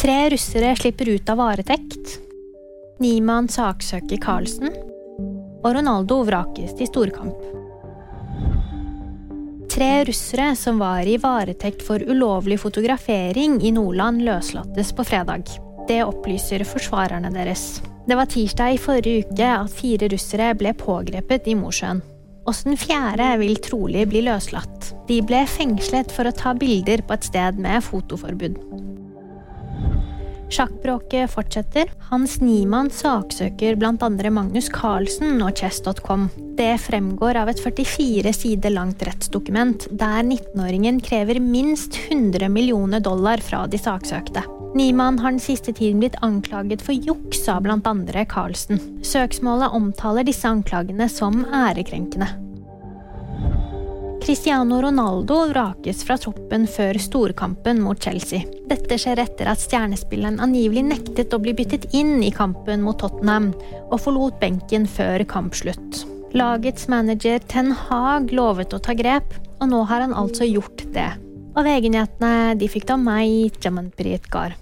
Tre russere slipper ut av varetekt. Niemann saksøker Carlsen. Og Ronaldo vrakes til storkamp. Tre russere som var i varetekt for ulovlig fotografering i Nordland, løslates på fredag. Det opplyser forsvarerne deres. Det var tirsdag i forrige uke at fire russere ble pågrepet i Mosjøen. Også den fjerde vil trolig bli løslatt. De ble fengslet for å ta bilder på et sted med fotoforbud. Sjakkbråket fortsetter. Hans Niemann saksøker bl.a. Magnus Carlsen og Chess.com. Det fremgår av et 44 sider langt rettsdokument, der 19-åringen krever minst 100 millioner dollar fra de saksøkte. Niemann har den siste tiden blitt anklaget for juks av bl.a. Carlsen. Søksmålet omtaler disse anklagene som ærekrenkende. Cristiano Ronaldo vrakes fra troppen før storkampen mot Chelsea. Dette skjer etter at stjernespilleren angivelig nektet å bli byttet inn i kampen mot Tottenham, og forlot benken før kampslutt. Lagets manager Ten Hag lovet å ta grep, og nå har han altså gjort det. Og VG-nyhetene de fikk da meg, Jamanpreet Gahr.